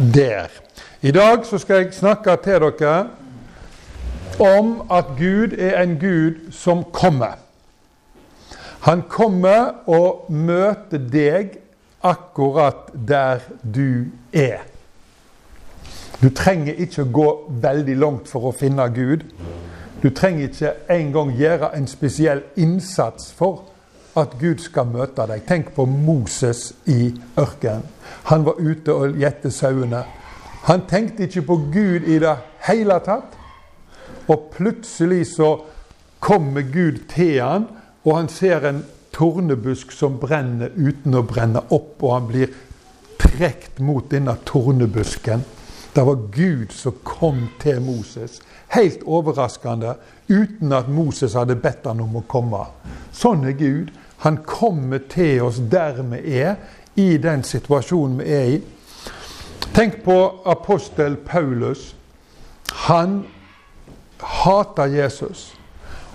der. I dag så skal jeg snakke til dere om at Gud er en Gud som kommer. Han kommer og møter deg akkurat der du er. Du trenger ikke å gå veldig langt for å finne Gud. Du trenger ikke engang gjøre en spesiell innsats for at Gud skal møte deg. Tenk på Moses i ørkenen. Han var ute og gjette sauene. Han tenkte ikke på Gud i det hele tatt. Og plutselig så kommer Gud til han, og han ser en tornebusk som brenner uten å brenne opp, og han blir trukket mot denne tornebusken. Det var Gud som kom til Moses. Helt overraskende, uten at Moses hadde bedt han om å komme. Sånn er Gud. Han kommer til oss der vi er, i den situasjonen vi er i. Tenk på apostel Paulus. Han hata Jesus.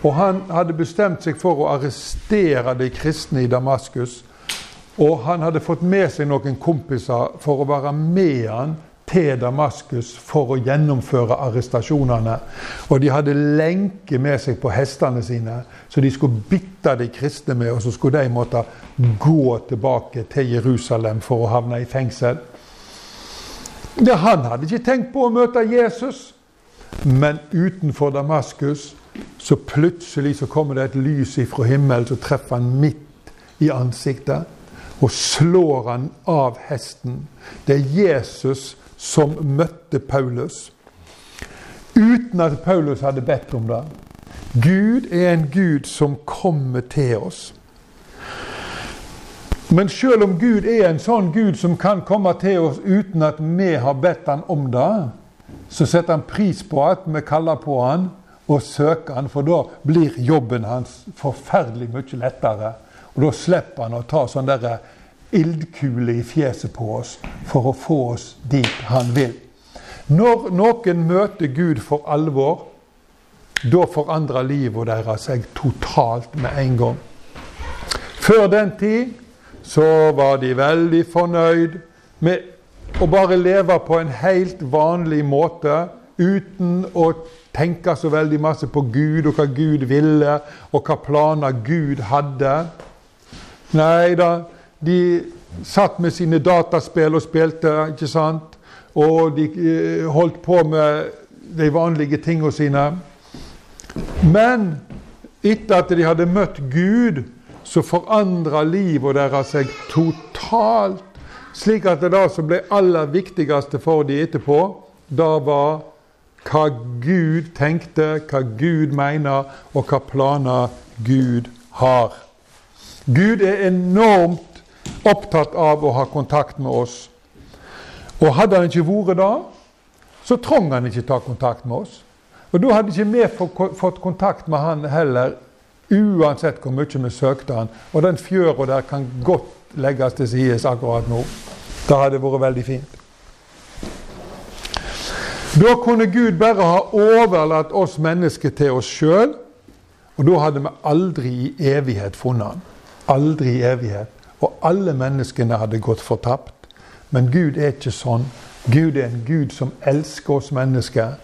Og han hadde bestemt seg for å arrestere de kristne i Damaskus. Og han hadde fått med seg noen kompiser for å være med han til Damaskus for å gjennomføre arrestasjonene. Og de hadde lenke med seg på hestene sine, så de skulle bitte de kristne med, og så skulle de måtte gå tilbake til Jerusalem for å havne i fengsel. Det, han hadde ikke tenkt på å møte Jesus, men utenfor Damaskus så plutselig så kommer det et lys ifra himmelen som treffer han midt i ansiktet og slår han av hesten. Det er Jesus som møtte Paulus. Uten at Paulus hadde bedt om det. Gud er en Gud som kommer til oss. Men selv om Gud er en sånn Gud som kan komme til oss uten at vi har bedt han om det, så setter han pris på at vi kaller på han og søker han, for da blir jobben hans forferdelig mye lettere. Og da slipper han å ta sånn derre ildkule i fjeset på oss for å få oss dit han vil. Når noen møter Gud for alvor, da forandrer livet deres seg totalt med en gang. Før den tid så var de veldig fornøyd med å bare leve på en helt vanlig måte uten å tenke så veldig masse på Gud og hva Gud ville, og hva planer Gud hadde. Nei da, de satt med sine dataspill og spilte, ikke sant? Og de eh, holdt på med de vanlige tingene sine. Men etter at de hadde møtt Gud, så forandra livet deres seg totalt. Slik at det da som ble aller viktigste for de etterpå, da var hva Gud tenkte, hva Gud mener, og hva planer Gud har. Gud er enormt opptatt av å ha kontakt med oss. Og hadde han ikke vært det, så trong han ikke ta kontakt med oss. Og da hadde ikke vi fått kontakt med han heller, uansett hvor mye vi søkte han. Og den fjøra der kan godt legges til side akkurat nå. Det hadde vært veldig fint. Da kunne Gud bare ha overlatt oss mennesker til oss sjøl, og da hadde vi aldri i evighet funnet han. Aldri i evighet. Og alle menneskene hadde gått fortapt. Men Gud er ikke sånn. Gud er en Gud som elsker oss mennesker.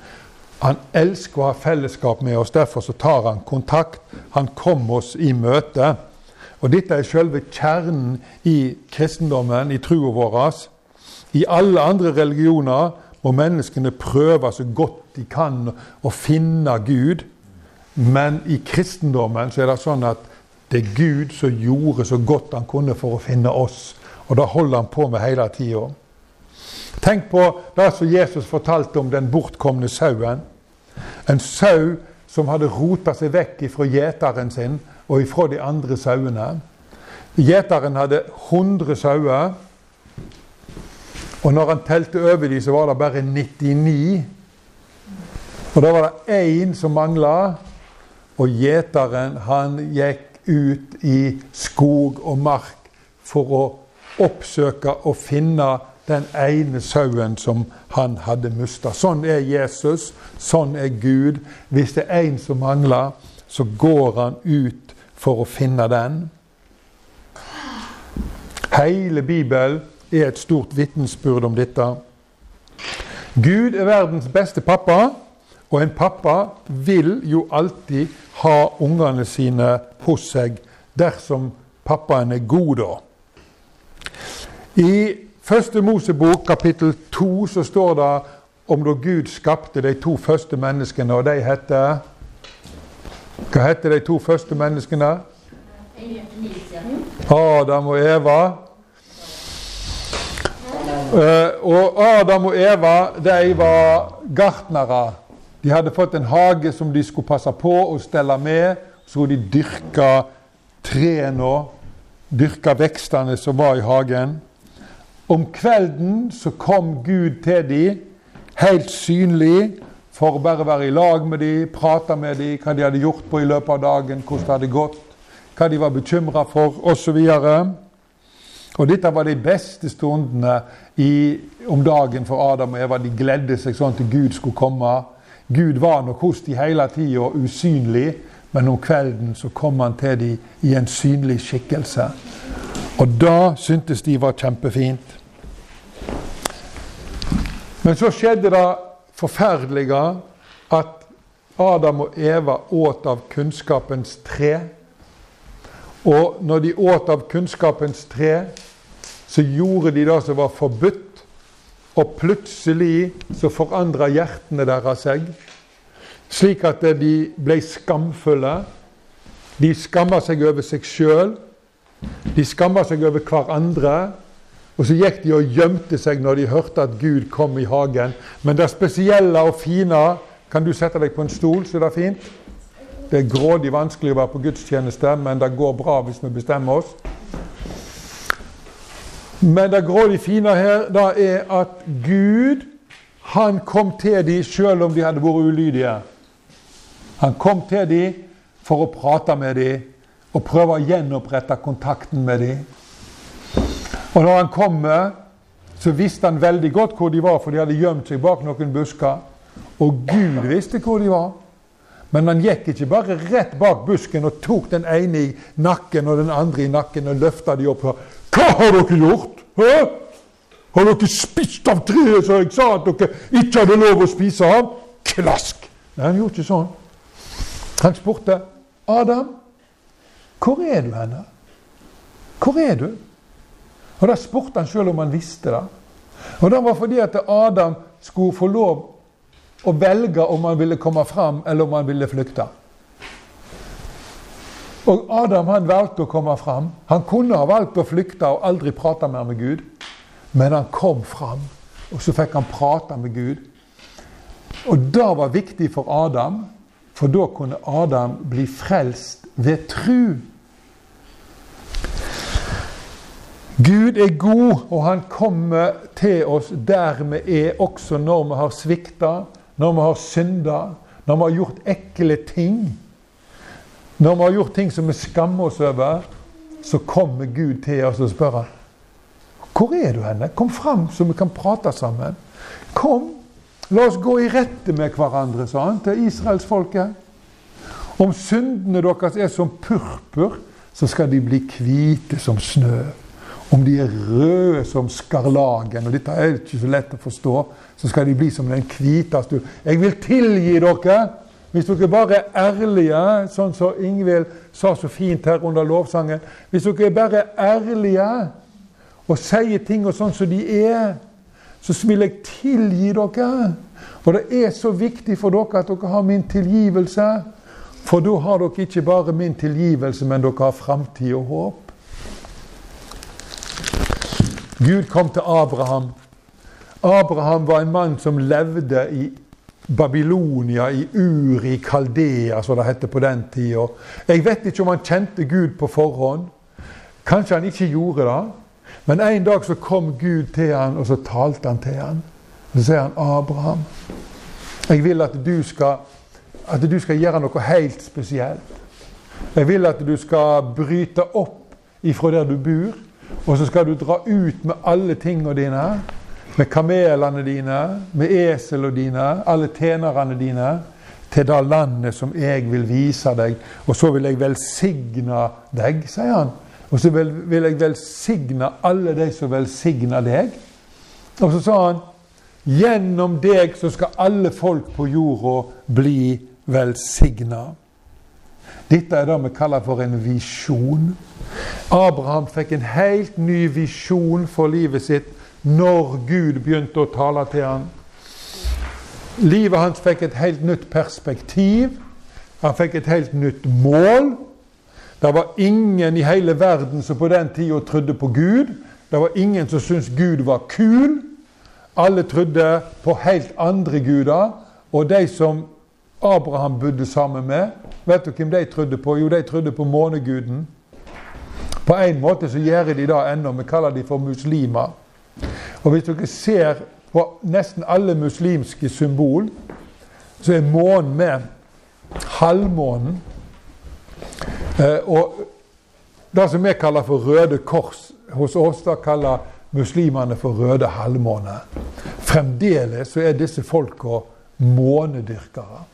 Han elsker å ha fellesskap med oss. Derfor så tar han kontakt. Han kom oss i møte. Og Dette er selve kjernen i kristendommen, i troa vår. I alle andre religioner må menneskene prøve så godt de kan å finne Gud. Men i kristendommen så er det sånn at det er Gud som gjorde så godt han kunne for å finne oss. Og det holder han på med hele tida. Tenk på det som Jesus fortalte om den bortkomne sauen. En sau som hadde rota seg vekk ifra gjeteren sin og ifra de andre sauene. Gjeteren hadde 100 sauer. Og når han telte over dem, så var det bare 99. Og da var det én som mangla, og gjeteren han gikk ut i skog og mark for å oppsøke og finne den ene sauen som han hadde mista. Sånn er Jesus, sånn er Gud. Hvis det er en som mangler, så går han ut for å finne den. Hele Bibelen er et stort vitnesbyrd om dette. Gud er verdens beste pappa, og en pappa vil jo alltid ha ungene sine hos seg dersom pappaen er god, da. I første Mosebok kapittel to så står det om da Gud skapte de to første menneskene, og de heter Hva heter de to første menneskene? Adam og Eva. Uh, og Adam og Eva de var gartnere. De hadde fått en hage som de skulle passe på og stelle med. Så de dyrke trærne, dyrke vekstene som var i hagen. Om kvelden så kom Gud til dem, helt synlig, for å bare være i lag med dem, prate med dem, hva de hadde gjort på i løpet av dagen, hvordan det hadde gått, hva de var bekymra for, osv. Og dette var de beste stundene i, om dagen for Adam og Eva. De gledde seg sånn til Gud skulle komme. Gud var nok hos dem hele tida usynlig, men om kvelden så kom han til dem i en synlig skikkelse. Og da syntes de var kjempefint. Men så skjedde det forferdelige at Adam og Eva åt av kunnskapens tre. Og når de åt av kunnskapens tre, så gjorde de det som var forbudt. Og plutselig så forandra hjertene deres seg, slik at de ble skamfulle. De skamma seg over seg sjøl. De skamma seg over hverandre. Og så gikk de og gjemte seg når de hørte at Gud kom i hagen. Men det spesielle og fine Kan du sette deg på en stol, så det er fint? Det er grådig vanskelig å være på gudstjeneste, men det går bra hvis vi bestemmer oss. Men det grådig fine her da er at Gud han kom til dem selv om de hadde vært ulydige. Han kom til dem for å prate med dem og prøve å gjenopprette kontakten med dem. Og når han kommer, så visste han veldig godt hvor de var, for de hadde gjemt seg bak noen busker. Og Gud visste hvor de var. Men han gikk ikke bare rett bak busken og tok den ene i nakken og den andre i nakken og løfta de opp. Hva har dere gjort? Hæ? Har dere spist av treet som jeg sa at dere ikke hadde lov å spise av? Klask! Nei, han gjorde ikke sånn. Han spurte Adam, hvor er du henne? Hvor er du? Og Da spurte han sjøl om han visste det. Og Det var fordi at Adam skulle få lov å velge om han ville komme fram, eller om han ville flykte. Og Adam han valgte å komme fram. Han kunne ha valgt å flykte og aldri prate mer med Gud. Men han kom fram, og så fikk han prate med Gud. Og det var viktig for Adam, for da kunne Adam bli frelst ved tru. Gud er god, og han kommer til oss der vi er, også når vi har svikta, når vi har synda, når vi har gjort ekle ting. Når vi har gjort ting som vi skammer oss over, så kommer Gud til oss og spør hvor er du henne? Kom fram, så vi kan prate sammen. Kom, la oss gå i rette med hverandre, sa han til israelsfolket. Om syndene deres er som purpur, så skal de bli hvite som snø. Om de er røde som skarlagen, og dette er ikke så lett å forstå, så skal de bli som den hviteste Jeg vil tilgi dere hvis dere bare er ærlige, sånn som Ingvild sa så fint her under lovsangen. Hvis dere bare er ærlige og sier ting og sånn som de er, så vil jeg tilgi dere. Og det er så viktig for dere at dere har min tilgivelse. For da har dere ikke bare min tilgivelse, men dere har framtid og håp. Gud kom til Abraham. Abraham var en mann som levde i Babylonia, i Ur i Kaldea, som det het på den tida. Jeg vet ikke om han kjente Gud på forhånd. Kanskje han ikke gjorde det. Men en dag så kom Gud til han, og så talte han til han. Så sier han, 'Abraham, jeg vil at du skal, at du skal gjøre noe helt spesielt.' 'Jeg vil at du skal bryte opp ifra der du bor.' Og så skal du dra ut med alle tingene dine. Med kamelene dine, med eselene dine, alle tjenerne dine. Til det landet som jeg vil vise deg. Og så vil jeg velsigne deg, sier han. Og så vil, vil jeg velsigne alle de som velsigner deg. Og så sa han Gjennom deg så skal alle folk på jorda bli velsigna. Dette er det vi kaller for en visjon. Abraham fikk en helt ny visjon for livet sitt når Gud begynte å tale til ham. Livet hans fikk et helt nytt perspektiv. Han fikk et helt nytt mål. Det var ingen i hele verden som på den tida trodde på Gud. Det var ingen som syntes Gud var kul. Alle trodde på helt andre guder. Og de som Abraham bodde sammen med, vet du hvem de trodde på? Jo, de trodde på måneguden. På en måte så gjør de det ennå. Vi kaller de for muslimer. Og hvis dere ser på nesten alle muslimske symbol, så er månen med. Halvmånen. Eh, og det som vi kaller for Røde Kors, hos oss da kaller muslimene for Røde halvmåne. Fremdeles så er disse folka månedyrkere.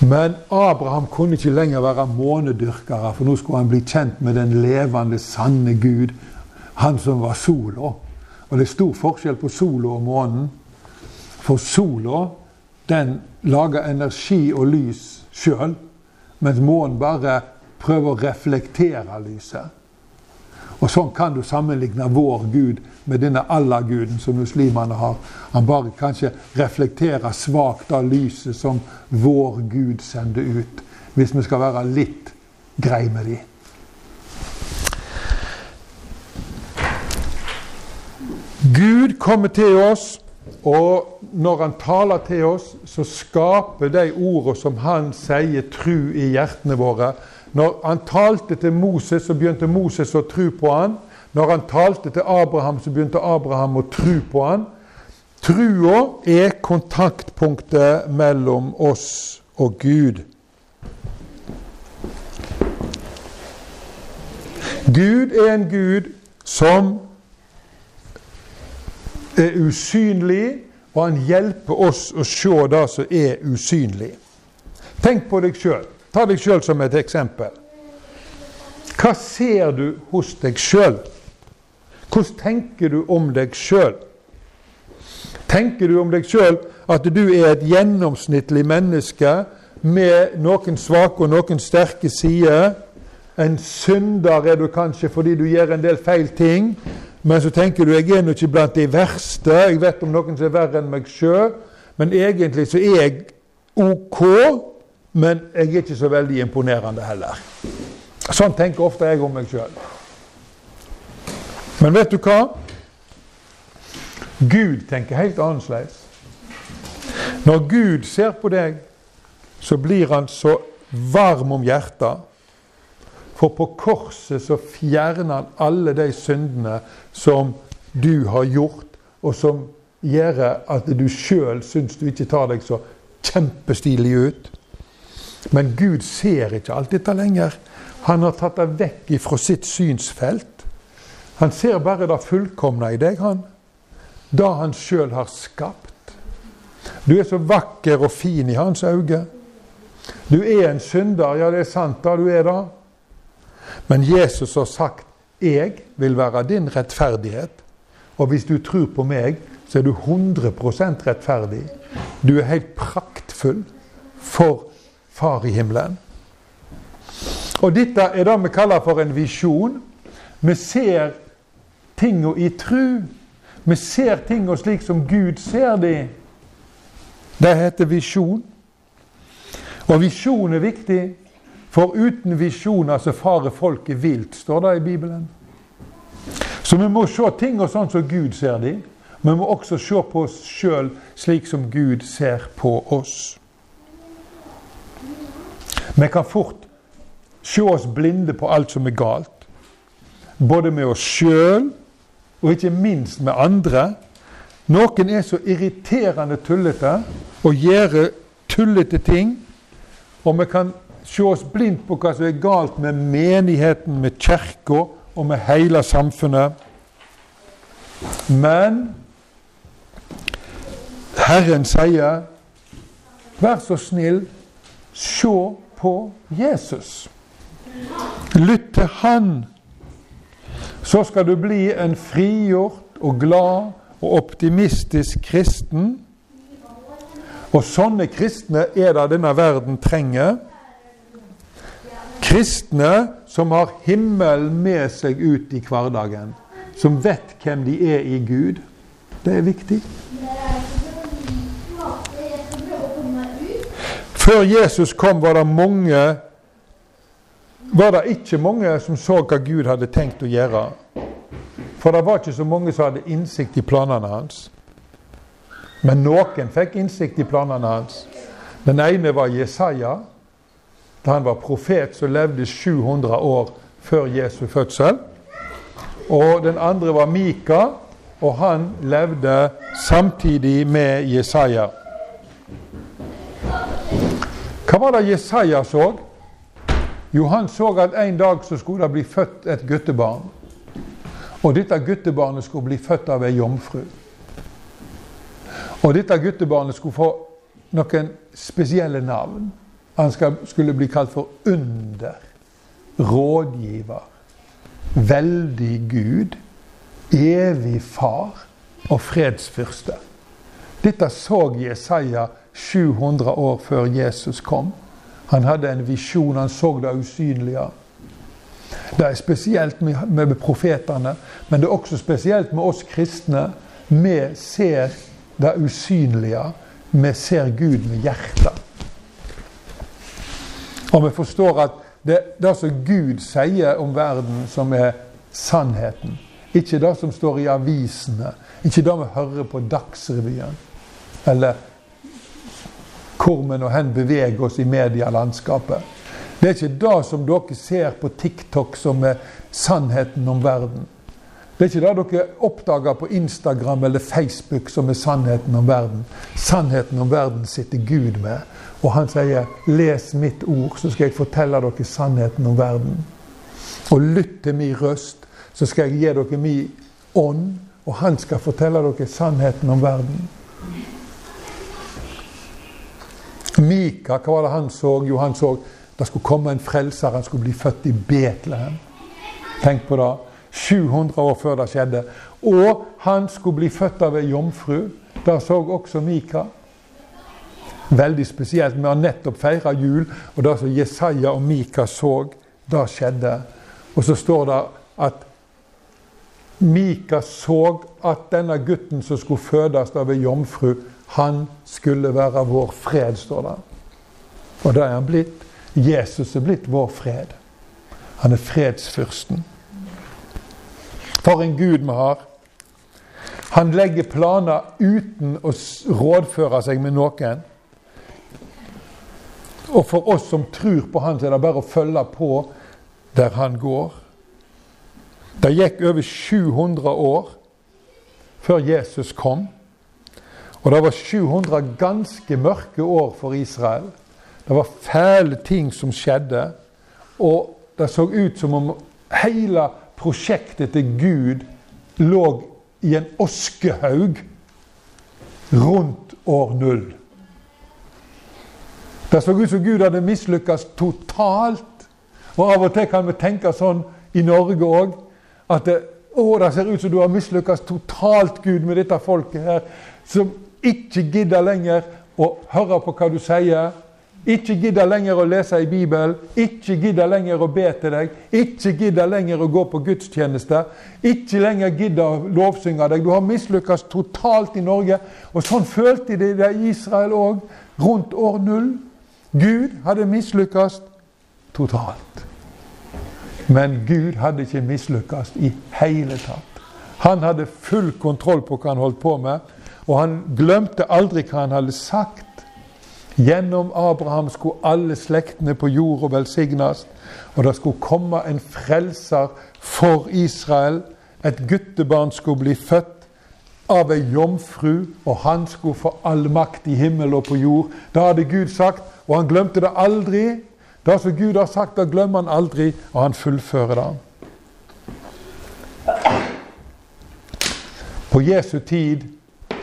Men Abraham kunne ikke lenger være månedyrkere, for nå skulle han bli kjent med den levende, sanne Gud, han som var sola. Og det er stor forskjell på sola og månen. For sola den lager energi og lys sjøl, mens månen bare prøver å reflektere lyset. Og Sånn kan du sammenligne vår Gud med denne Allah-guden som muslimene har. Han bare kanskje reflekterer svakt av lyset som vår Gud sender ut. Hvis vi skal være litt grei med dem. Gud kommer til oss, og når han taler til oss, så skaper de ordene som han sier, tru i hjertene våre. Når han talte til Moses, så begynte Moses å tru på han. Når han talte til Abraham, så begynte Abraham å tru på han. Trua er kontaktpunktet mellom oss og Gud. Gud er en Gud som er usynlig, og han hjelper oss å se det som er usynlig. Tenk på deg sjøl. Ta deg sjøl som et eksempel. Hva ser du hos deg sjøl? Hvordan tenker du om deg sjøl? Tenker du om deg sjøl at du er et gjennomsnittlig menneske med noen svake og noen sterke sider? En synder er du kanskje fordi du gjør en del feil ting. Men så tenker du jeg er nå ikke blant de verste. Jeg vet om noen som er verre enn meg sjøl. Men egentlig så er jeg ok men jeg er ikke så veldig imponerende heller. Sånn tenker ofte jeg om meg sjøl. Men vet du hva? Gud tenker helt annerledes. Når Gud ser på deg, så blir han så varm om hjertet. For på korset så fjerner han alle de syndene som du har gjort, og som gjør at du sjøl syns du ikke tar deg så kjempestilig ut. Men Gud ser ikke alt dette lenger. Han har tatt det vekk fra sitt synsfelt. Han ser bare det fullkomne i deg, han. Det han sjøl har skapt. Du er så vakker og fin i hans øyne. Du er en synder, ja, det er sant, da du er det. Men Jesus har sagt 'Jeg vil være din rettferdighet'. Og hvis du tror på meg, så er du 100% rettferdig. Du er helt praktfull for Far i himmelen. Og dette er det vi kaller for en visjon. Vi ser tinga i tru. Vi ser tinga slik som Gud ser dem. Det heter visjon. Og visjon er viktig, for uten visjoner så farer folket vilt, står det i Bibelen. Så vi må se ting og sånn som Gud ser de. Vi må også se på oss sjøl slik som Gud ser på oss. Vi kan fort se oss blinde på alt som er galt. Både med oss sjøl og ikke minst med andre. Noen er så irriterende tullete og gjør tullete ting. Og vi kan se oss blindt på hva som er galt med menigheten, med kirka og med hele samfunnet. Men Herren sier, vær så snill, se på Jesus. Lytt til Han. Så skal du bli en frigjort og glad og optimistisk kristen. Og sånne kristne er det denne verden trenger. Kristne som har himmelen med seg ut i hverdagen. Som vet hvem de er i Gud. Det er viktig. Før Jesus kom, var det mange var det ikke mange som så hva Gud hadde tenkt å gjøre. For det var ikke så mange som hadde innsikt i planene hans. Men noen fikk innsikt i planene hans. Den ene var Jesaja. Da han var profet, som levde 700 år før Jesu fødsel. Og den andre var Mika, og han levde samtidig med Jesaja. Hva var det Jesaja så? Jo, han så at en dag så skulle det bli født et guttebarn. Og dette guttebarnet skulle bli født av ei jomfru. Og dette guttebarnet skulle få noen spesielle navn. Han skulle bli kalt for Under, Rådgiver, Veldig Gud, Evig Far og Fredsfyrste. Dette så Jesaja 700 år før Jesus kom. Han hadde en visjon, han så det usynlige. Det er spesielt med profetene, men det er også spesielt med oss kristne. Vi ser det usynlige. Vi ser Gud med hjertet. Og vi forstår at det, er det som Gud sier om verden, som er sannheten. Ikke det som står i avisene, ikke det vi hører på Dagsrevyen. Eller hvor vi nå hen beveger oss i medielandskapet. Det er ikke det som dere ser på TikTok som er sannheten om verden. Det er ikke det dere oppdager på Instagram eller Facebook som er sannheten om verden. Sannheten om verden sitter Gud med. Og han sier 'Les mitt ord, så skal jeg fortelle dere sannheten om verden'. Og lytt til min røst, så skal jeg gi dere min ånd, og han skal fortelle dere sannheten om verden. Mika, hva var det han så? Jo, han så det skulle komme en frelser. Han skulle bli født i Betlehem. Tenk på det. 700 år før det skjedde. Og han skulle bli født av ei jomfru. Det så også Mika. Veldig spesielt. Vi har nettopp feira jul, og det som Jesaja og Mika så, det skjedde. Og så står det at Mika så at denne gutten som skulle fødes av ei jomfru, han skulle være vår fred, står det. Og det er han blitt. Jesus er blitt vår fred. Han er fredsfyrsten. For en Gud vi har. Han legger planer uten å rådføre seg med noen. Og for oss som tror på Han, så er det bare å følge på der han går. Det gikk over 700 år før Jesus kom. Og det var 700 ganske mørke år for Israel. Det var fæle ting som skjedde. Og det så ut som om hele prosjektet til Gud lå i en oskehaug rundt år null. Det så ut som Gud hadde mislykkes totalt. Og av og til kan vi tenke sånn i Norge òg. At det, å, det ser ut som du har mislykkes totalt, Gud, med dette folket her. Som ikke gidder lenger å høre på hva du sier. Ikke gidder lenger å lese i Bibelen, ikke gidder lenger å be til deg, ikke gidder lenger å gå på gudstjeneste, ikke lenger gidder å lovsynge deg. Du har mislykkes totalt i Norge. Og sånn følte de det i Israel òg, rundt år null. Gud hadde mislykkes totalt. Men Gud hadde ikke mislykkes i hele tatt. Han hadde full kontroll på hva han holdt på med. Og han glemte aldri hva han hadde sagt. Gjennom Abraham skulle alle slektene på jorda velsignes. Og det skulle komme en frelser for Israel. Et guttebarn skulle bli født av ei jomfru, og han skulle få all makt i himmel og på jord. Det hadde Gud sagt, og han glemte det aldri. Det som Gud har sagt, det glemmer han aldri, og han fullfører det. På Jesu tid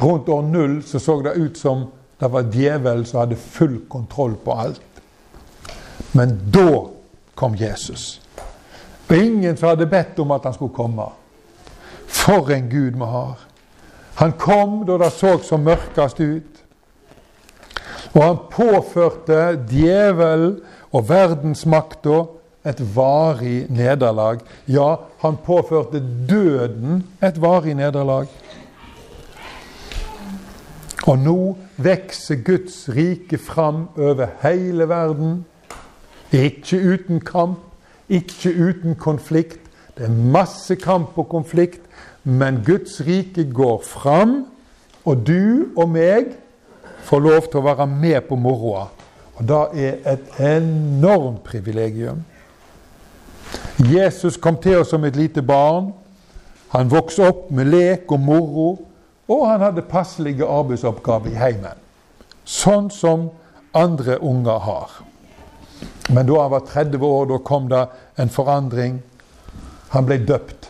Rundt år null så, så det ut som det var djevelen som hadde full kontroll på alt. Men da kom Jesus. Og ingen som hadde bedt om at han skulle komme. For en Gud vi har. Han kom da det så som mørkest ut. Og han påførte djevelen og verdensmakta et varig nederlag. Ja, han påførte døden et varig nederlag. Og nå vokser Guds rike fram over hele verden. Ikke uten kamp, ikke uten konflikt. Det er masse kamp og konflikt, men Guds rike går fram, og du og meg får lov til å være med på moroa. Og det er et enormt privilegium. Jesus kom til oss som et lite barn. Han vokste opp med lek og moro, og han hadde passelige arbeidsoppgaver i heimen. Sånn som andre unger har. Men da han var 30 år, da kom det en forandring. Han ble døpt.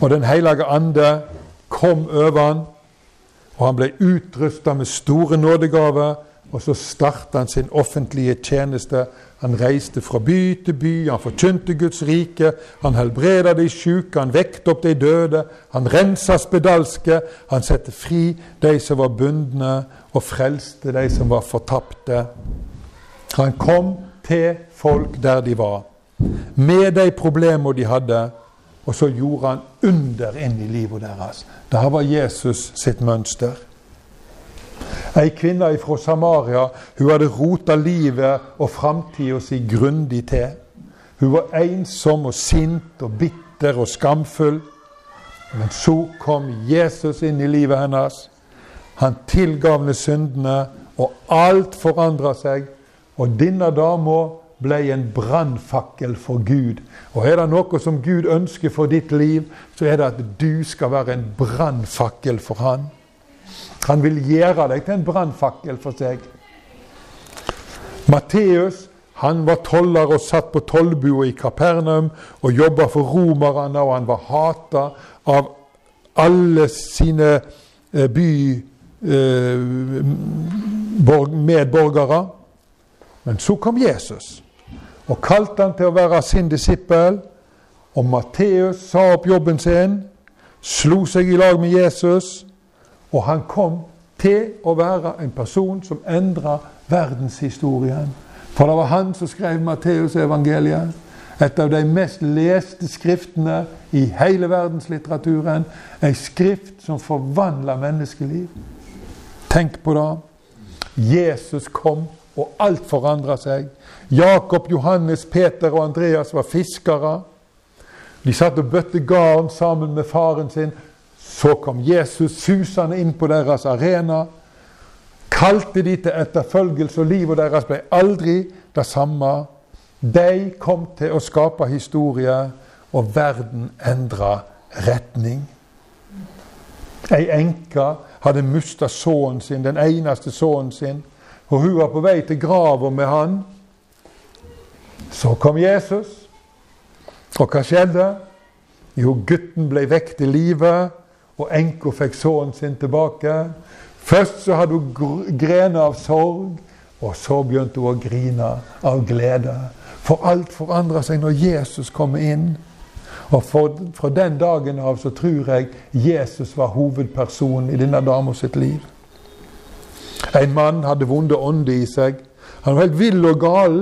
Og Den hellige ande kom over han, og han ble utrusta med store nådegaver. Og så starta han sin offentlige tjeneste. Han reiste fra by til by, han forkynte Guds rike, han helbreda de sjuke, han vekte opp de døde, han rensa spedalske, han satte fri de som var bundne, og frelste de som var fortapte. Han kom til folk der de var, med de problemene de hadde, og så gjorde han under inn i livet deres. Dette var Jesus sitt mønster. Ei kvinne fra Samaria hun hadde rota livet og framtida si grundig til. Hun var ensom og sint og bitter og skamfull. Men så kom Jesus inn i livet hennes. Han tilgav henne syndene, og alt forandra seg. Og denne dama ble en brannfakkel for Gud. Og er det noe som Gud ønsker for ditt liv, så er det at du skal være en brannfakkel for Han. Han vil gjøre deg til en brannfakkel for seg. Matteus han var toller og satt på tollbua i Kapernaum og jobba for romerne, og han var hata av alle sine bymedborgere. by eh. Men så kom Jesus og kalte han til å være sin disippel. Og Matteus sa opp jobben sin, slo seg i lag med Jesus, og han kom til å være en person som endra verdenshistorien. For det var han som skrev Matteusevangeliet. Et av de mest leste skriftene i hele verdenslitteraturen. Ei skrift som forvandla menneskeliv. Tenk på det. Jesus kom, og alt forandra seg. Jakob, Johannes, Peter og Andreas var fiskere. De satt og bøtte garn sammen med faren sin. Så kom Jesus susende inn på deres arena. Kalte de til etterfølgelse, og livet deres ble aldri det samme. De kom til å skape historie, og verden endra retning. Ei enke hadde mista sønnen sin, den eneste sønnen sin, og hun var på vei til grava med han. Så kom Jesus. Og hva skjedde? Jo, gutten ble vekk til live, og enka fikk sønnen sin tilbake. Først så hadde hun grener av sorg, og så begynte hun å grine av glede. For alt forandra seg når Jesus kom inn. Og for, fra den dagen av så tror jeg Jesus var hovedpersonen i denne dama sitt liv. En mann hadde vonde ånder i seg. Han var helt vill og gal.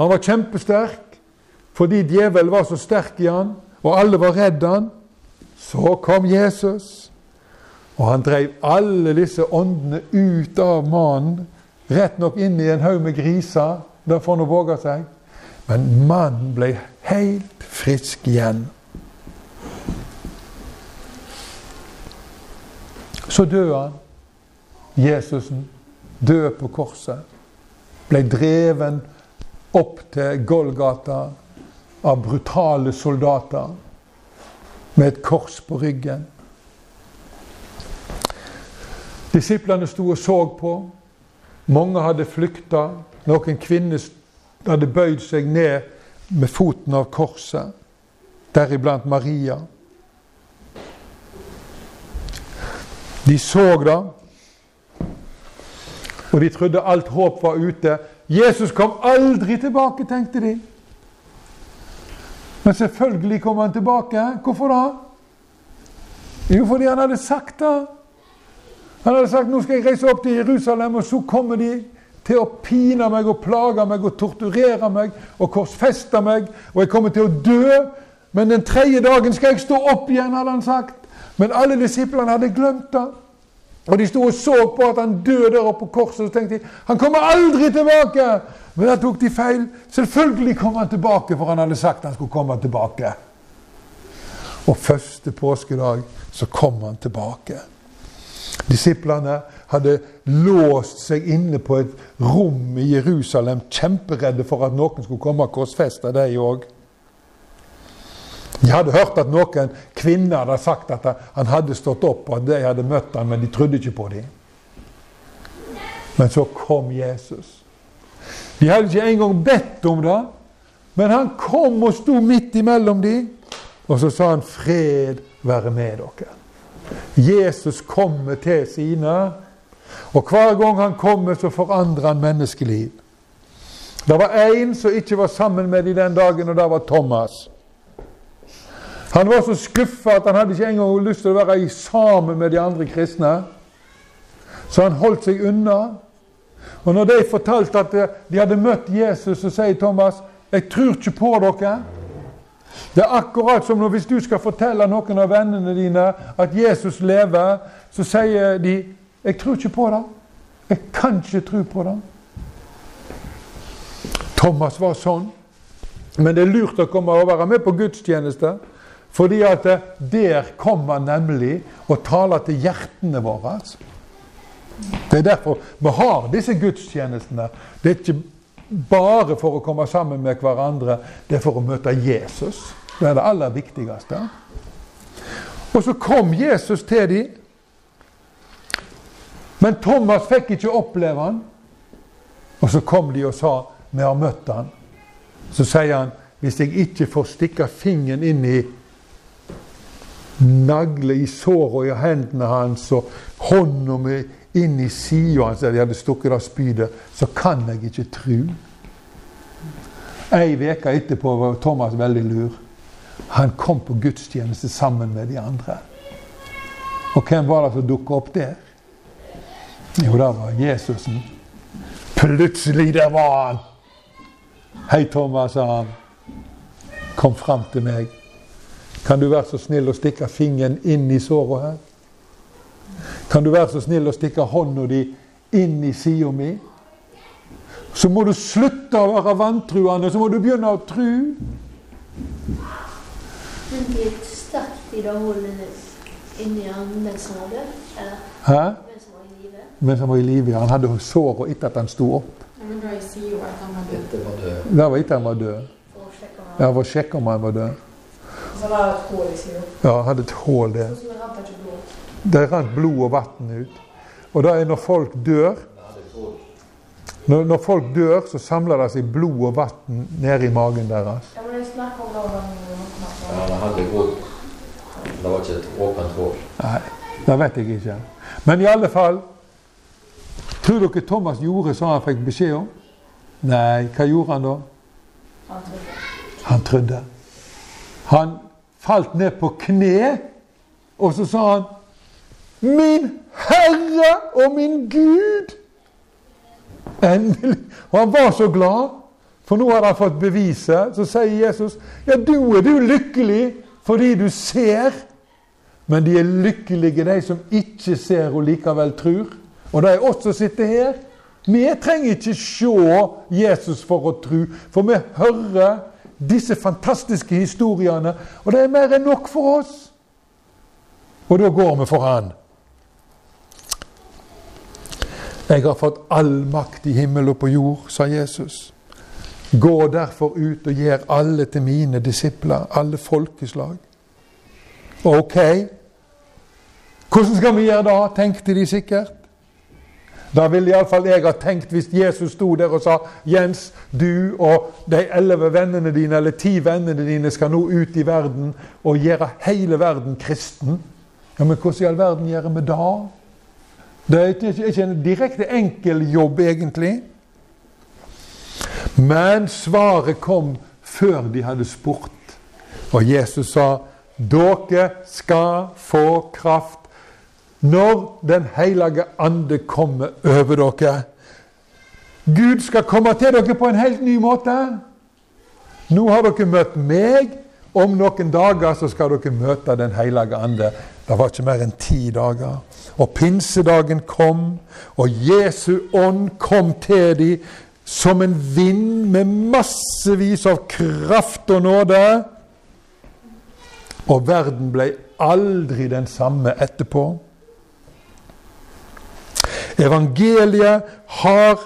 Han var kjempesterk fordi djevelen var så sterk i han, og alle var redd han. Så kom Jesus, og han drev alle disse åndene ut av mannen. Rett nok inn i en haug med griser. Der får han våge seg. Men mannen ble helt frisk igjen. Så døde han, Jesusen, døde på korset. Ble dreven opp til Golgata av brutale soldater med et kors på ryggen. Disiplene sto og så på. Mange hadde flykta. Noen kvinner hadde bøyd seg ned med foten av korset, deriblant Maria. De så det, og de trodde alt håp var ute. Jesus kom aldri tilbake, tenkte de. Men selvfølgelig kom han tilbake. Hvorfor da? Jo, fordi han hadde sagt det. Han hadde sagt nå skal jeg reise opp til Jerusalem, og så kommer de til å pine meg og plage meg og torturere meg og korsfeste meg, og jeg kommer til å dø. Men den tredje dagen skal jeg stå opp igjen, hadde han sagt. Men alle disiplene hadde glemt det. Og de sto og så på at han døde der oppe på korset, og så tenkte de han kommer aldri tilbake! Men da tok de feil. Selvfølgelig kom han tilbake, for han hadde sagt han skulle komme tilbake. Og første påskedag så kom han tilbake. Disiplene hadde låst seg inne på et rom i Jerusalem, kjemperedde for at noen skulle komme og korsfeste dem òg. De hadde hørt at noen kvinner hadde sagt at han hadde stått opp, og at de hadde møtt ham, men de trodde ikke på dem. Men så kom Jesus. De hadde ikke engang bedt om det, men han kom og sto midt imellom dem. Og så sa han 'Fred være med dere'. Jesus kommer til sine, og hver gang han kommer, så forandrer han menneskeliv. Det var én som ikke var sammen med dem den dagen, og det var Thomas. Han var så skuffa at han hadde ikke engang lyst til å være sammen med de andre kristne. Så han holdt seg unna. Og når de fortalte at de hadde møtt Jesus, så sier Thomas jeg tror ikke på dere. Det er akkurat som når hvis du skal fortelle noen av vennene dine at Jesus lever, så sier de 'Jeg tror ikke på det. Jeg kan ikke tro på det.' Thomas var sånn. Men det er lurt å komme og være med på gudstjeneste. Fordi at der kommer nemlig og taler til hjertene våre. Det er derfor vi har disse gudstjenestene. Det er ikke bare for å komme sammen med hverandre, det er for å møte Jesus. Det er det aller viktigste. Og så kom Jesus til dem. Men Thomas fikk ikke oppleve han. Og så kom de og sa 'Vi har møtt han'. Så sier han 'Hvis jeg ikke får stikke fingeren inn i nagle i såra i hendene hans og hånda mi inn i sida hans der de hadde stukket av spydet, så kan jeg ikke tru. Ei uke etterpå var Thomas veldig lur. Han kom på gudstjeneste sammen med de andre. Og hvem var det som dukka opp der? Jo, det var Jesusen. Plutselig, der var han! Hei, Thomas, sa han. Kom fram til meg. Kan du være så snill å stikke fingeren inn i såret her? Kan du være så snill å stikke hånda di inn i sida mi? Så må du slutte å være vantruende, så må du begynne å tru. Men det gikk sterkt i det hullet inni han mens han var død? Eller Hæ? mens han var i live? Mens han var i live. Han hadde såret etter at han sto opp. Men da jeg sier jo at han var død. Var. Det var etter han var død. Ja, han For å sjekke om han var død. Så var det et hull i sida. Ja, han hadde et hull der. Det rant blod. Og vann ut. Og det er når folk dør når, når folk dør, så samler det seg blod og vann nede i magen deres. Ja, men jeg om det Ja, det hadde et. Det var ikke et åpent hull. Nei, det vet jeg ikke. Men i alle fall Tror dere Thomas gjorde som han fikk beskjed om? Nei, hva gjorde han da? Han trodde. Han trodde. Han falt ned på kne, og så sa han Min Herre og min Gud! Endelig. Og han var så glad, for nå hadde han fått beviset. Så sier Jesus, ja, du er du lykkelig fordi du ser. Men de er lykkelige, de som ikke ser og likevel tror. Og er oss som sitter her. Vi trenger ikke se Jesus for å tro, for vi hører disse fantastiske historiene, og det er mer enn nok for oss. Og da går vi for Han. Jeg har fått all makt i himmel og på jord, sa Jesus. Gå derfor ut og gjør alle til mine disipler, alle folkeslag. Ok, hvordan skal vi gjøre det, tenkte de sikkert. Da ville iallfall jeg ha tenkt hvis Jesus sto der og sa Jens, du og de elleve vennene dine, eller ti vennene dine skal nå ut i verden og gjøre hele verden kristen. Ja, Men hvordan i all verden gjør vi det? Det er ikke- en direkte enkel jobb, egentlig. Men svaret kom før de hadde spurt. Og Jesus sa, dere skal få kraft når Den hellige ande kommer over dere. Gud skal komme til dere på en helt ny måte. Nå har dere møtt meg. Om noen dager så skal dere møte Den hellige ande. Det var ikke mer enn ti dager. Og pinsedagen kom, og Jesu ånd kom til dem som en vind med massevis av kraft og nåde. Og verden ble aldri den samme etterpå. Evangeliet har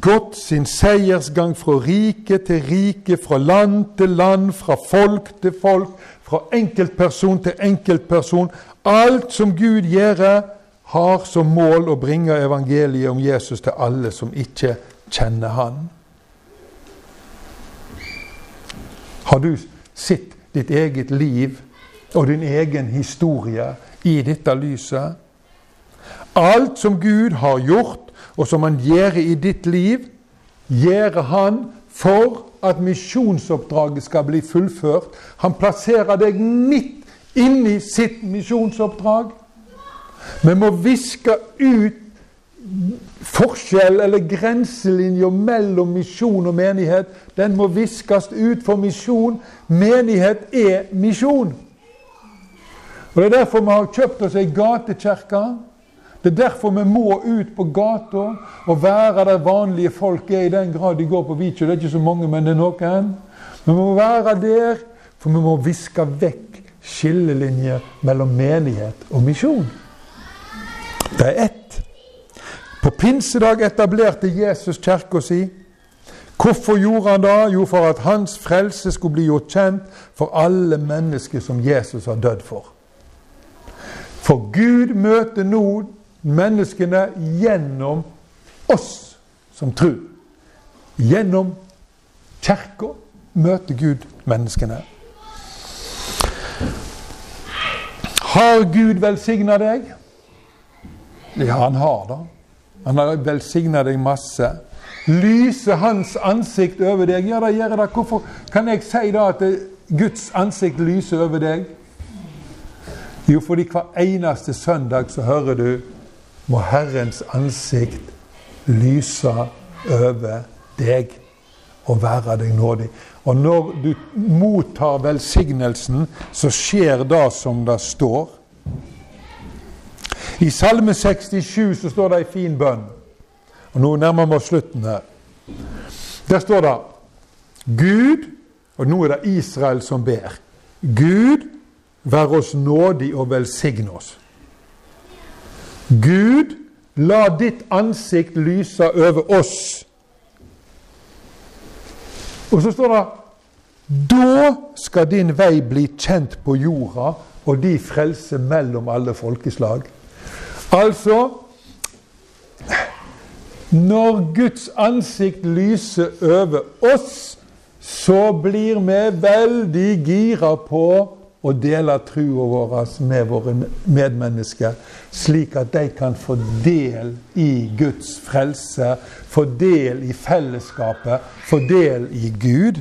gått sin seiersgang fra rike til rike, fra land til land, fra folk til folk, fra enkeltperson til enkeltperson. Alt som Gud gjør, har som mål å bringe evangeliet om Jesus til alle som ikke kjenner Han. Har du sett ditt eget liv og din egen historie i dette lyset? Alt som Gud har gjort, og som Han gjør i ditt liv, gjør Han for at misjonsoppdraget skal bli fullført. Han plasserer deg midt inni sitt misjonsoppdrag. Vi må viske ut forskjell eller grenselinja mellom misjon og menighet. Den må viskes ut for misjon. Menighet er misjon. Og Det er derfor vi har kjøpt oss ei gatekirke. Det er derfor vi må ut på gata og være der vanlige folk er, i den grad de går på Vikjø. Det er ikke så mange, men det er noen. Vi må være der, for vi må viske vekk skillelinjer mellom menighet og misjon. Det er ett. På pinsedag etablerte Jesus kirka si. Hvorfor gjorde han det? Jo, for at hans frelse skulle bli gjort kjent for alle mennesker som Jesus har dødd for. For Gud møter nå menneskene gjennom oss som tror. Gjennom kirka møter Gud menneskene. Har Gud velsigna deg? Ja, han har det. Han har velsigna deg masse. Lyser Hans ansikt over deg? Ja, det gjør det. Hvorfor kan jeg si da at Guds ansikt lyser over deg? Jo, fordi hver eneste søndag så hører du må Herrens ansikt lyse over deg og være deg nådig. Og når du mottar velsignelsen, så skjer det som det står. I Salme 67 så står det ei en fin bønn. Og Nå nærmer vi oss slutten her. Der står det Gud, og nå er det Israel som ber. Gud, vær oss nådig og velsigne oss. Gud, la ditt ansikt lyse over oss. Og så står det Da skal din vei bli kjent på jorda, og de frelse mellom alle folkeslag. Altså Når Guds ansikt lyser over oss, så blir vi veldig gira på å dele trua vår med våre medmennesker, slik at de kan få del i Guds frelse, få del i fellesskapet, få del i Gud.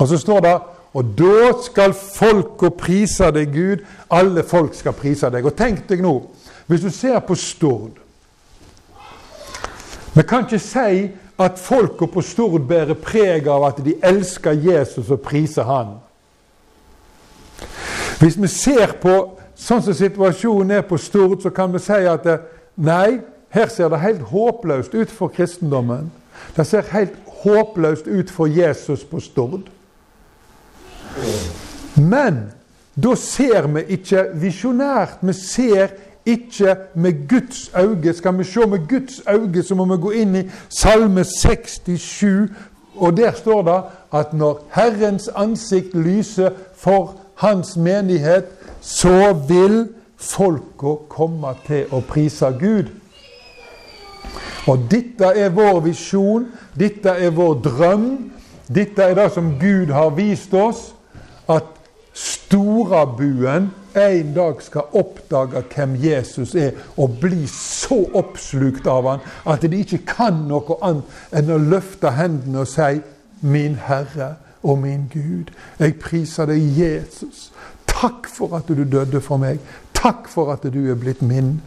Og så står det og da skal folka prise deg, Gud. Alle folk skal prise deg. Og tenk deg nå, hvis du ser på Stord Vi kan ikke si at folka på Stord bærer preg av at de elsker Jesus og priser Han. Hvis vi ser på sånn som situasjonen er på Stord, så kan vi si at det, nei, her ser det helt håpløst ut for kristendommen. Det ser helt håpløst ut for Jesus på Stord. Men da ser vi ikke visjonært. Vi ser ikke med Guds øyne. Skal vi se med Guds øyne, så må vi gå inn i Salme 67. Og der står det at når Herrens ansikt lyser for hans menighet, så vil folka komme til å prise Gud. Og dette er vår visjon, dette er vår drøm. Dette er det som Gud har vist oss. At storabuen en dag skal oppdage hvem Jesus er, og bli så oppslukt av han at de ikke kan noe annet enn å løfte hendene og si 'Min Herre' og min Gud. Jeg priser deg, Jesus. Takk for at du døde for meg. Takk for at du er blitt min.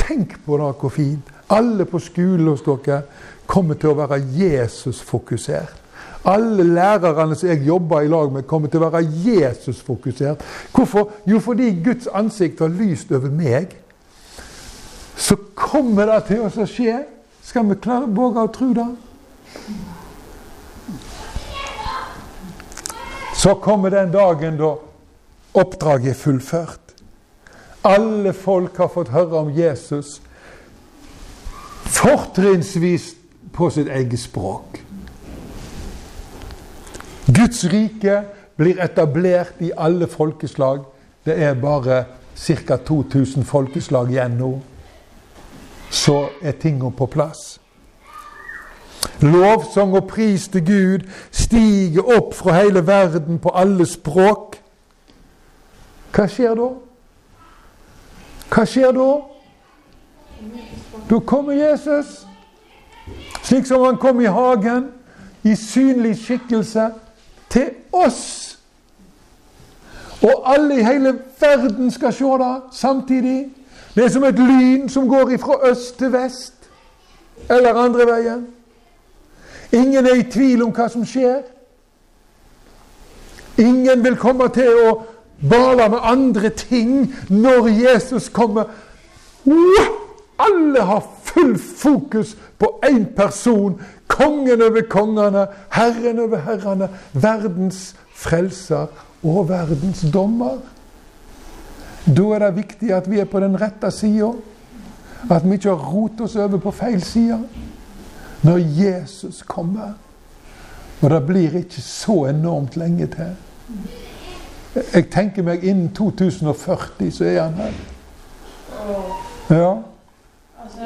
Tenk på det, hvor fint. Alle på skolen hos dere kommer til å være Jesus-fokusert. Alle lærerne som jeg jobber i lag med, kommer til å være Jesus-fokusert. Hvorfor? Jo, fordi Guds ansikt har lyst over meg. Så kommer det til å skje. Skal vi klare, våge å tro det? Så kommer den dagen da oppdraget er fullført. Alle folk har fått høre om Jesus, fortrinnsvis på sitt eget språk. Guds rike blir etablert i alle folkeslag. Det er bare ca. 2000 folkeslag igjen nå. Så er tingene på plass. Lovsang og pris til Gud stiger opp fra hele verden på alle språk. Hva skjer da? Hva skjer da? Da kommer Jesus, slik som han kom i hagen, i synlig skikkelse, til oss. Og alle i hele verden skal se det samtidig. Det er som et lyn som går fra øst til vest, eller andre veien. Ingen er i tvil om hva som skjer. Ingen vil komme til å bale med andre ting når Jesus kommer. Alle har full fokus på én person. Kongen over kongene, Herren over herrene, verdens frelser og verdens dommer. Da er det viktig at vi er på den rette sida. At vi ikke har rotet oss over på feil side når Jesus kommer. Og det blir ikke så enormt lenge til. Jeg tenker meg innen 2040 så er han her. Ja. Altså,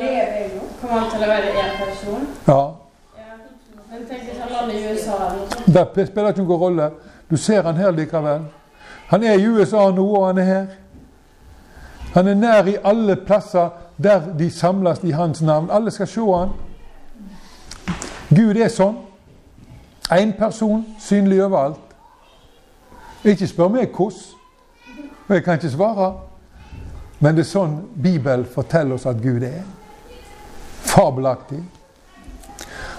kommer han til å være én person? ja. Men tenk hvis han lander i USA eller. Det spiller ikke noen rolle. Du ser han her likevel. Han er i USA nå, og han er her. Han er nær i alle plasser der de samles i hans navn. Alle skal se han. Gud er sånn. Én person synlig overalt. Ikke spør meg hvordan, og jeg kan ikke svare. Men det er sånn Bibelen forteller oss at Gud er. Fabelaktig.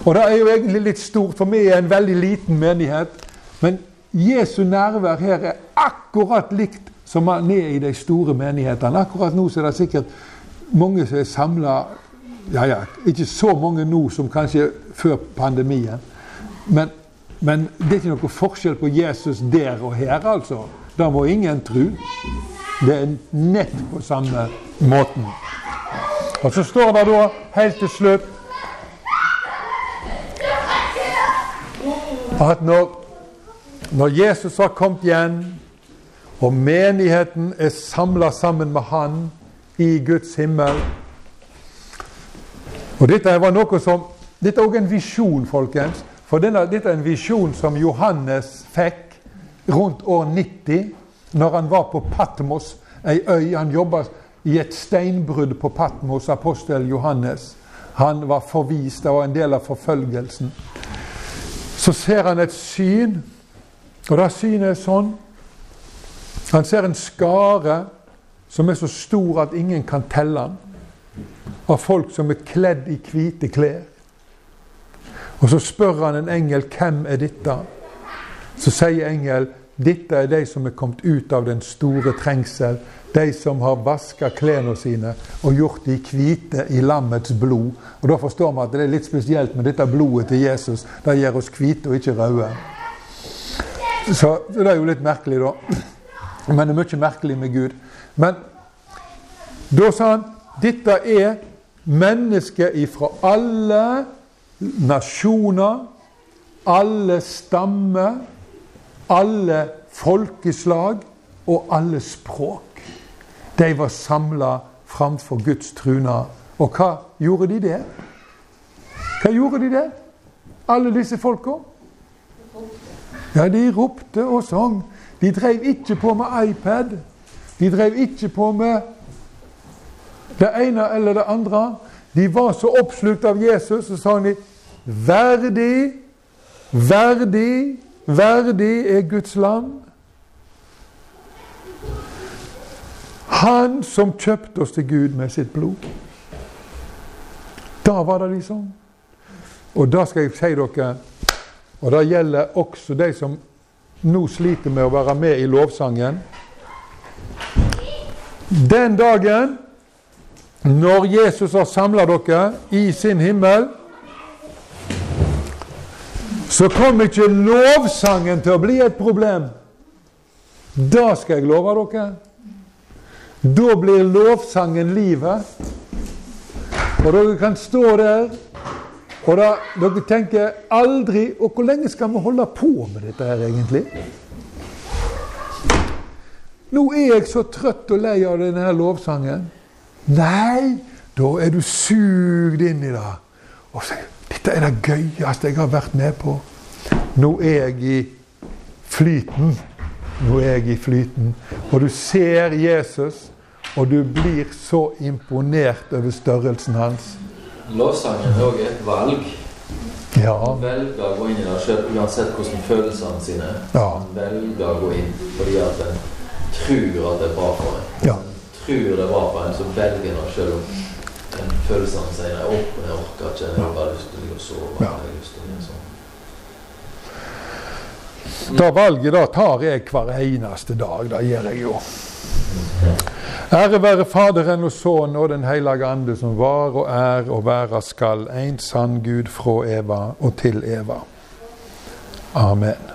Og det er jo egentlig litt stort, for vi er en veldig liten menighet. Men Jesu nærvær her er akkurat likt som han er i de store menighetene. Akkurat nå så er det sikkert mange som er samla ja, ja, Ikke så mange nå som kanskje før pandemien. Men, men det er ikke noe forskjell på Jesus der og her, altså. Det må ingen tro. Det er nett på samme måten. Og så står det da helt til slutt at når, når Jesus har kommet igjen, og menigheten er samla sammen med Han i Guds himmel Og dette var noe som Dette er også en visjon, folkens. For dette er en visjon som Johannes fikk rundt år 90, når han var på Patmos, ei øy. Han jobba i et steinbrudd på Patmos, apostel Johannes. Han var forvist, det var en del av forfølgelsen. Så ser han et syn, og det synet er sånn Han ser en skare som er så stor at ingen kan telle den, av folk som er kledd i hvite klær. Og så spør han en engel hvem er dette. Så sier engel dette er de som er kommet ut av den store trengsel. De som har vaska klærne sine og gjort de hvite i lammets blod. Og Da forstår vi at det er litt spesielt med dette blodet til Jesus. Det gjør oss hvite og ikke røde. Så det er jo litt merkelig, da. Men det er mye merkelig med Gud. Men da sa han dette er mennesker ifra alle nasjoner, alle stammer, alle folkeslag og alle språk. De var samla framfor Guds truna. Og hva gjorde de det? Hva gjorde de det? Alle disse folka? Ja, de ropte og sang. De drev ikke på med iPad. De drev ikke på med det ene eller det andre. De var så oppslukt av Jesus, så sa de Verdig, verdig, verdig er Guds land. Han som kjøpte oss til Gud med sitt blod. Da var det de sang. Og da skal jeg si dere, og det gjelder også de som nå sliter med å være med i lovsangen. Den dagen når Jesus har samla dere i sin himmel, så kommer ikke lovsangen til å bli et problem. Da skal jeg love dere. Da blir lovsangen livet. Og dere kan stå der, og da, dere tenker aldri Og hvor lenge skal vi holde på med dette her, egentlig? Nå er jeg så trøtt og lei av denne lovsangen. Nei, da er du sugd inn i det. Og så, dette er det gøyeste jeg har vært med på. Nå er jeg i flyten. Nå er jeg i flyten. Og du ser Jesus, og du blir så imponert over størrelsen hans. Lovsangen er òg et valg. Ja. Han velger å gå inn i det sjøl uansett hvordan følelsene sine er. Ja. Han velger å gå inn fordi at en tror at det er bra for en. Ja. Tror det bra for en, så velger en selv om en følelsene sier nei, opp, jeg orker ikke, jeg har bare lyst til å sove. Jeg har lyst til å sånn. Det valget da tar jeg hver eneste dag. Det gjør jeg jo. Ære være Faderen og Sønnen og Den hellige ande, som var og er og være skal, en sann Gud fra Eva og til Eva. Amen.